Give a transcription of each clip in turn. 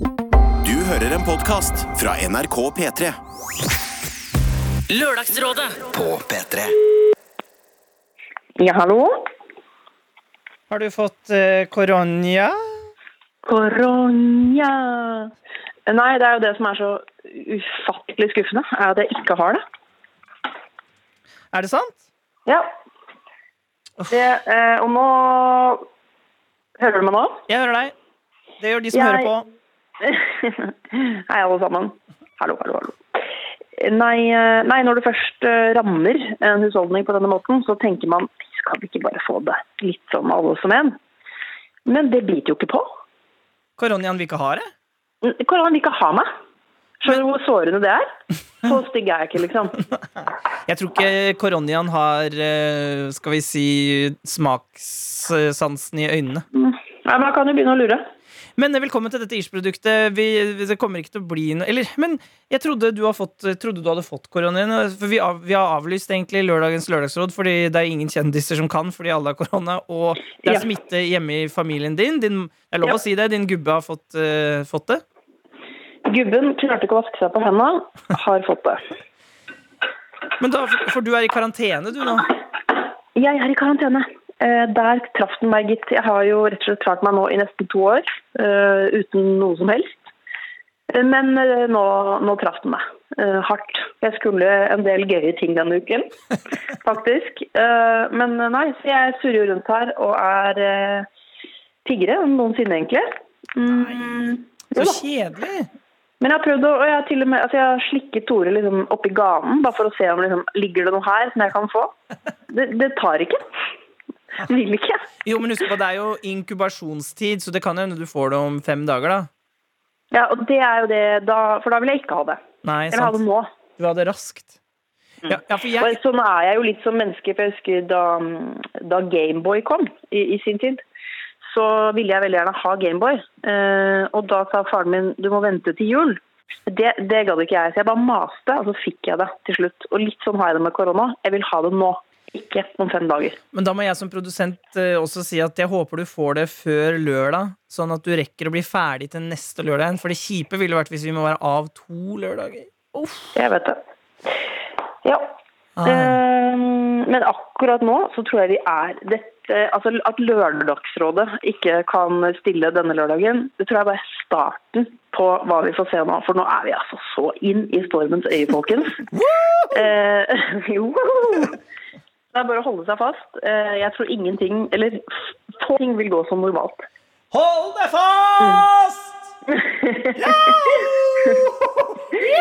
Du hører en podkast fra NRK P3. Lørdagsrådet På P3 Ja, hallo? Har du fått eh, Koronia? Korona Nei, det er jo det som er så ufattelig skuffende, er at jeg ikke har det. Er det sant? Ja. Det, eh, og nå Hører du meg nå? Jeg hører deg. Det gjør de som Jeg- hører på. Hei, alle sammen. Hallo, hallo, hallo. Nei, eh, nei, når det først eh, rammer en husholdning på denne måten, så tenker man skal vi ikke bare få det litt sånn alle som en? Men det biter jo ikke på. Koronaen vil ikke ha det? Koronaen vil ikke ha meg. Skjønner du hvor sårende det er? Så stygg er jeg ikke, liksom. Jeg tror ikke koronaen har, eh, skal vi si, smakssansen i øynene. Nei, men jeg kan jo begynne å lure. Men eh, velkommen til dette Ish-produktet. Det kommer ikke til å bli noe Eller, men jeg trodde du, har fått, trodde du hadde fått koronaen. For vi, av, vi har avlyst egentlig lørdagens lørdagsråd fordi det er ingen kjendiser som kan fordi alle har korona. Og det er Ja. smitte hjemme i familien din. din er lov Ja. å si det. Din gubbe har fått, uh, fått det. Gubben klarte ikke å vaske seg på hendene, har fått det. Men da, For du er i karantene, du nå. Jeg er i karantene. Eh, Der traff den meg, gitt. Jeg har jo rett og slett klart meg nå i nesten to år eh, uten noe som helst. Eh, Men nå, nå traff den meg hardt. Jeg skulle en del gøye ting denne uken, faktisk. Men nei, så jeg surrer rundt her og er tiggere enn noensinne, egentlig. Nei, Så kjedelig. Men jeg har prøvd å, og jeg har til og med, altså jeg har slikket Tore liksom oppi ganen, bare for å se om liksom, ligger det noe her som jeg kan få. Det, det tar ikke. Vil ikke. Jo, men husk på, det er jo inkubasjonstid, så det kan hende du får det om fem dager, da. Ja, og det er jo det, da, for da vil jeg ikke ha det. Nei, Jeg vil ha det nå. Du har det raskt. Ja, ja, for jeg sånn er jeg jo litt som menneske, for jeg husker da, da Gameboy kom i, i sin tid, så ville jeg veldig gjerne ha Gameboy. Eh, og da sa faren min du må vente til jul. Det, det gadd ikke jeg, så jeg bare maste, og så fikk jeg det til slutt. Og litt sånn har jeg det med korona. Jeg vil ha det nå, ikke om fem dager. Men da må jeg som produsent eh, også si at jeg håper du får det før lørdag, sånn at du rekker å bli ferdig til neste lørdag. For det kjipe ville vært hvis vi må være av to lørdager. Uff. Jeg vet det. Ja. Ah. Eh, men akkurat nå så tror jeg vi er dette, altså At Lørdagsrådet ikke kan stille denne lørdagen, det tror jeg bare er starten på hva vi får se nå. For nå er vi altså så inn i stormens øye, folkens. Eh, jo. Det er bare å holde seg fast. Eh, jeg tror ingenting, eller få ting vil gå som normalt. Hold deg fast! Altså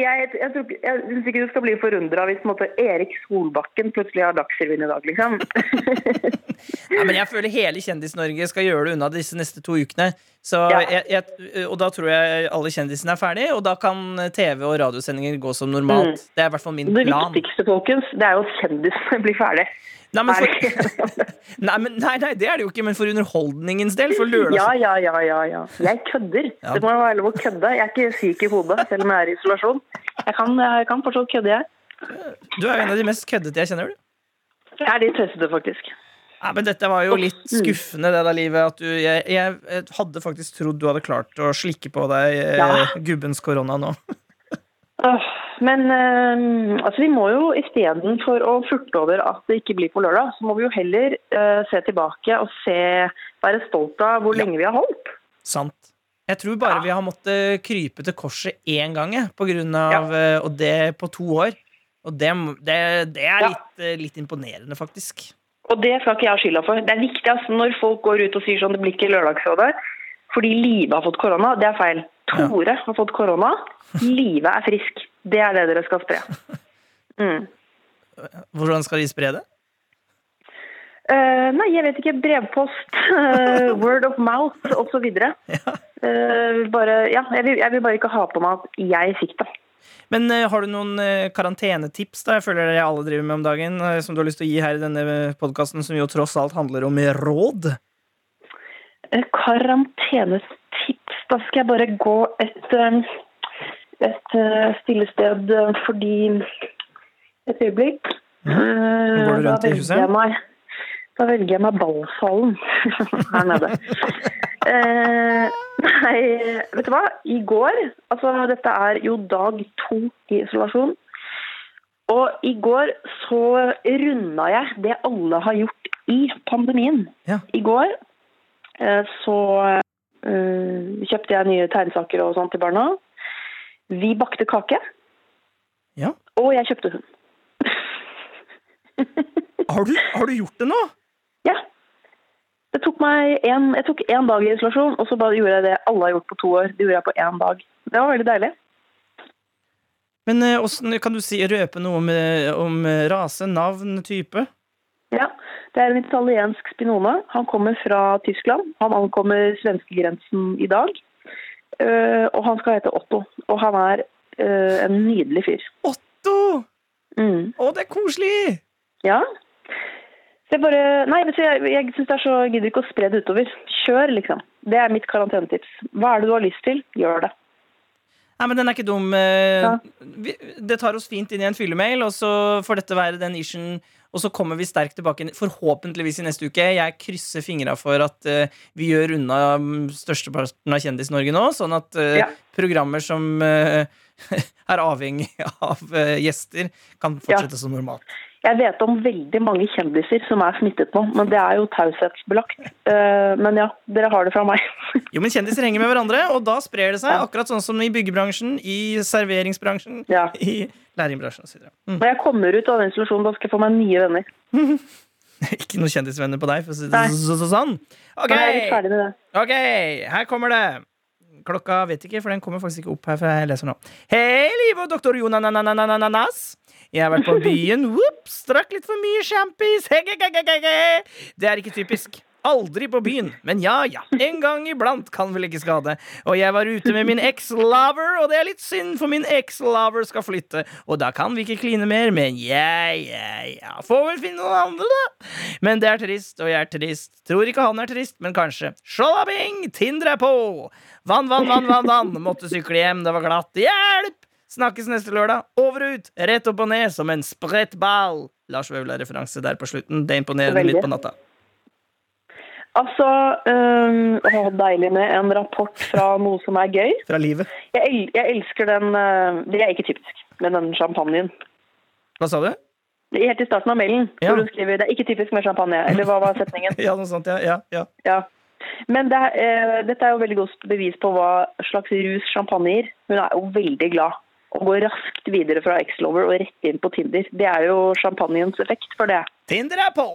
jeg, jeg, tror, jeg syns ikke du skal bli forundra hvis måte, Erik Solbakken plutselig har Dagsrevyen i dag, liksom. Ja, men jeg føler hele Kjendis-Norge skal gjøre det unna disse neste to ukene. Så Ja. jeg, og da tror jeg alle kjendisene er ferdige, og da kan TV- og radiosendinger gå som normalt. Det er i hvert fall min Det viktigste, folkens, det er jo at kjendisene blir ferdig. Nei, men for, nei, men, nei, nei, det er det jo ikke, men for underholdningens del. For lørdags... Ja, ja, ja, ja, ja. Jeg kødder. Ja. Det må jo være lov å kødde. Jeg er ikke syk i hodet, selv om jeg er i isolasjon. Jeg kan, jeg kan fortsatt kødde, jeg. Du er jo en av de mest køddete jeg kjenner. du Jeg er litt tøysete, faktisk. Nei, men Dette var jo litt skuffende, det da, Livet. At du, jeg, jeg, jeg hadde faktisk trodd du hadde klart å slikke på deg eh, Ja. gubbens korona nå. Men eh, altså, vi må jo istedenfor å furte over at det ikke blir på lørdag, så må vi jo heller eh, se tilbake og se, være stolt av hvor Ja. lenge vi har holdt. Sant. Jeg tror bare vi har måttet krype til korset én gang, på grunn av, ja. og det på to år. Og det, det, det er litt, eh, litt imponerende, faktisk. Og det skal ikke jeg ha skylda for. Det er viktig altså, når folk går ut og sier sånn det blir ikke Lørdagsrådet fordi livet har fått korona. Det er feil. Tore har fått korona. Live er frisk. Det er det dere skal spre. Mm. Hvordan skal de spre det? Uh, nei, jeg vet ikke. Brevpost, uh, word of mouth osv. Ja. Uh, bare, ja, jeg, vil, jeg vil bare ikke ha på meg at jeg fikk det. Men uh, har du noen karantenetips da? Jeg føler det alle driver med om dagen, som du har lyst til å gi her i denne podkasten, som jo tross alt handler om råd? Karantenetips. Da skal jeg bare gå et, eh, et eh, stille sted eh, fordi Et øyeblikk. Eh, Går du rundt i huset? meg- Da velger jeg meg ballsalen her nede. Eh, nei, Vet du hva? I går Altså, dette er jo dag to i isolasjon. Og i går så runda jeg det alle har gjort i pandemien. Ja. I går eh, så kjøpte jeg nye tegnesaker og sånt til barna. Vi bakte kake. Ja. Og jeg kjøpte hund. Har du, har du gjort det nå? Ja. Det tok meg en, jeg tok én dag i isolasjon, og så bare gjorde jeg det alle har gjort på to år. Det gjorde jeg på én dag. Det var veldig deilig. Men eh, Kan du si, røpe noe om, eh, om eh, rase, navn, type? Ja, Det er en italiensk spinone. Han kommer fra Tyskland. Han ankommer svenskegrensen i dag. Eh, og han skal hete Otto. Og han er eh, en nydelig fyr. Otto! Mm. Å, det er koselig! Ja. Så jeg bare Nei, jeg, jeg syns det er så gidder ikke å spre det utover. Kjør, liksom. Det er mitt karantenetips. Hva er det du har lyst til? Gjør det. Nei, men Den er ikke dum. eh, Ja. det tar oss fint inn i en fyllemail, og så får dette være den ischen. Og så kommer vi sterkt tilbake forhåpentligvis i neste uke. Jeg krysser fingra for at uh, vi gjør unna mm, størsteparten av Kjendis-Norge nå, sånn at uh, Ja. programmer som uh, er avhengig av gjester, kan fortsette som normalt. Jeg vet om veldig mange kjendiser som er smittet nå, men det er jo taushetsbelagt. Eh, men ja, dere har det fra meg. Jo, men Kjendiser henger med hverandre, og da sprer det seg. Ja. Akkurat sånn som i byggebransjen, i serveringsbransjen, Ja. i læringbransjen osv. Mm. Når jeg kommer ut av den isolasjonen, da skal jeg få meg nye venner. Ikke noen kjendisvenner på deg, for å si det sånn. Ok, her kommer det. Klokka vet ikke, for den kommer faktisk ikke opp her. For jeg leser nå Hei, Live og doktor Jonananananas. Jeg har vært på byen. Ops, drakk litt for mye sjampis. Det er ikke typisk. Aldri på byen, men ja ja. En gang iblant kan vel ikke skade. Og jeg var ute med min eks-lover, og det er litt synd, for min eks-lover skal flytte. Og da kan vi ikke kline mer, men ja, ja, ja. Får vel finne noen andre, da. Men det er trist, og jeg er trist. Tror ikke han er trist, men kanskje. Sjalabing! Tinder er på! Vann, vann, vann, vann, vann. Måtte sykle hjem, det var glatt. Hjelp! Snakkes neste lørdag. Over og ut, rett opp og ned som en spredt ball. Lars Vaular-referanse der på slutten. Det imponerer litt på natta. Altså, øhm, å, deilig med en rapport fra noe som er gøy. Fra livet. Jeg, el jeg elsker den øh, Det er ikke typisk, men den champagnen. Hva sa du? Helt i starten av mailen, Ja. hvor hun skriver 'det er ikke typisk med champagne'. Eller hva var setningen? Ja, noe sånt, ja. ja, ja. Ja. Men det, eh, dette er jo veldig godt bevis på hva slags rus champagne gir. Hun er jo veldig glad og går raskt videre fra X-Lover og rett inn på Tinder. Det er jo champagnens effekt for det. Tinder er på!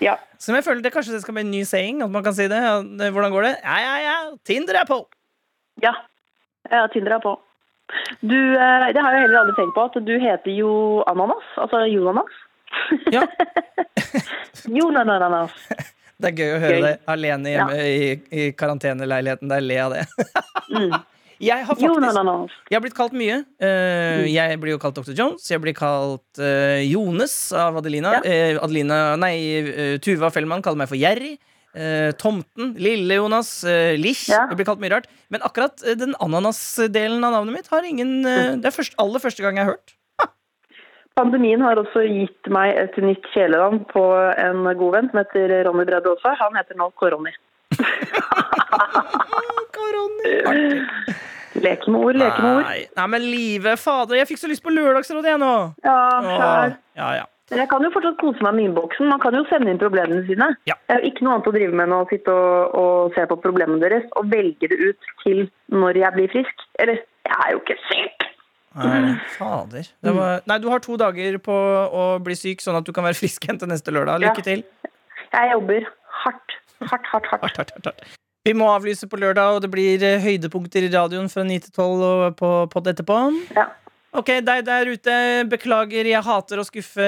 Ja. Som jeg føler det kanskje det skal bli en ny saying. At man kan si det. Ja, Hvordan går det? Ja, ja, ja. Tinder er på! Ja. ja Tinder er på. Du, eh, det har jeg heller aldri tenkt på, at du heter jo Ananas. Altså Jonanas. Ja. Jonananas. Det er gøy å høre Gøy. det alene hjemme i, i karanteneleiligheten der le av det. Mm. Jeg har faktisk. Jeg har blitt kalt mye. Eh, Jeg blir jo kalt Dr. Jones. Jeg blir kalt eh, Jones av Adelina. Ja. Eh, Adelina nei, Tuva Fellmann kaller meg for Jerry. Tomten. Lille-Jonas. Uh, Lich. Ja. Jeg blir kalt mye rart. Men akkurat den ananas-delen av navnet mitt har ingen eh, Det er først, aller første gang jeg har hørt. Pandemien har også gitt meg et nytt kjælenavn på en god venn som heter Ronny Bredde også. Han heter nå Koroni. Karoni. Leke med ord, leke med ord. Nei, nei, men livet, fader. Jeg fikk så lyst på Lørdagsrådet, jeg nå. Ja, Åh, ja, ja. Men jeg kan jo fortsatt kose meg med innboksen. Man kan jo sende inn problemene sine. Ja. Jeg har ikke noe annet å drive med enn å sitte og, og se på problemene deres og velge det ut til når jeg blir frisk. Eller, jeg er jo ikke syk. Nei, fader. Det var, nei, du har to dager på å bli syk, sånn at du kan være frisk igjen til neste lørdag. Lykke Ja. til. Jeg jobber. Hardt, hardt, hardt. Hardt, hardt, hardt, hardt. Vi må avlyse på lørdag, og det blir eh, høydepunkter i radioen fra 9 til 12 og på, pod etterpå. Ja. Ok, deg der ute, beklager, jeg hater å skuffe.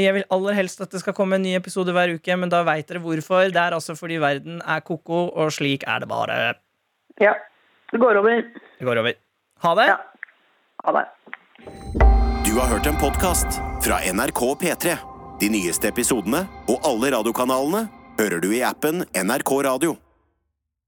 Jeg vil aller helst at det skal komme en ny episode hver uke, men da veit dere hvorfor. Det er altså fordi verden er ko-ko, og slik er det bare. ja. Det går over. Det går over. Ha det. Ja. Ha det. Du har hørt en podkast fra NRK P3. De nyeste episodene og alle radiokanalene hører du i appen NRK Radio.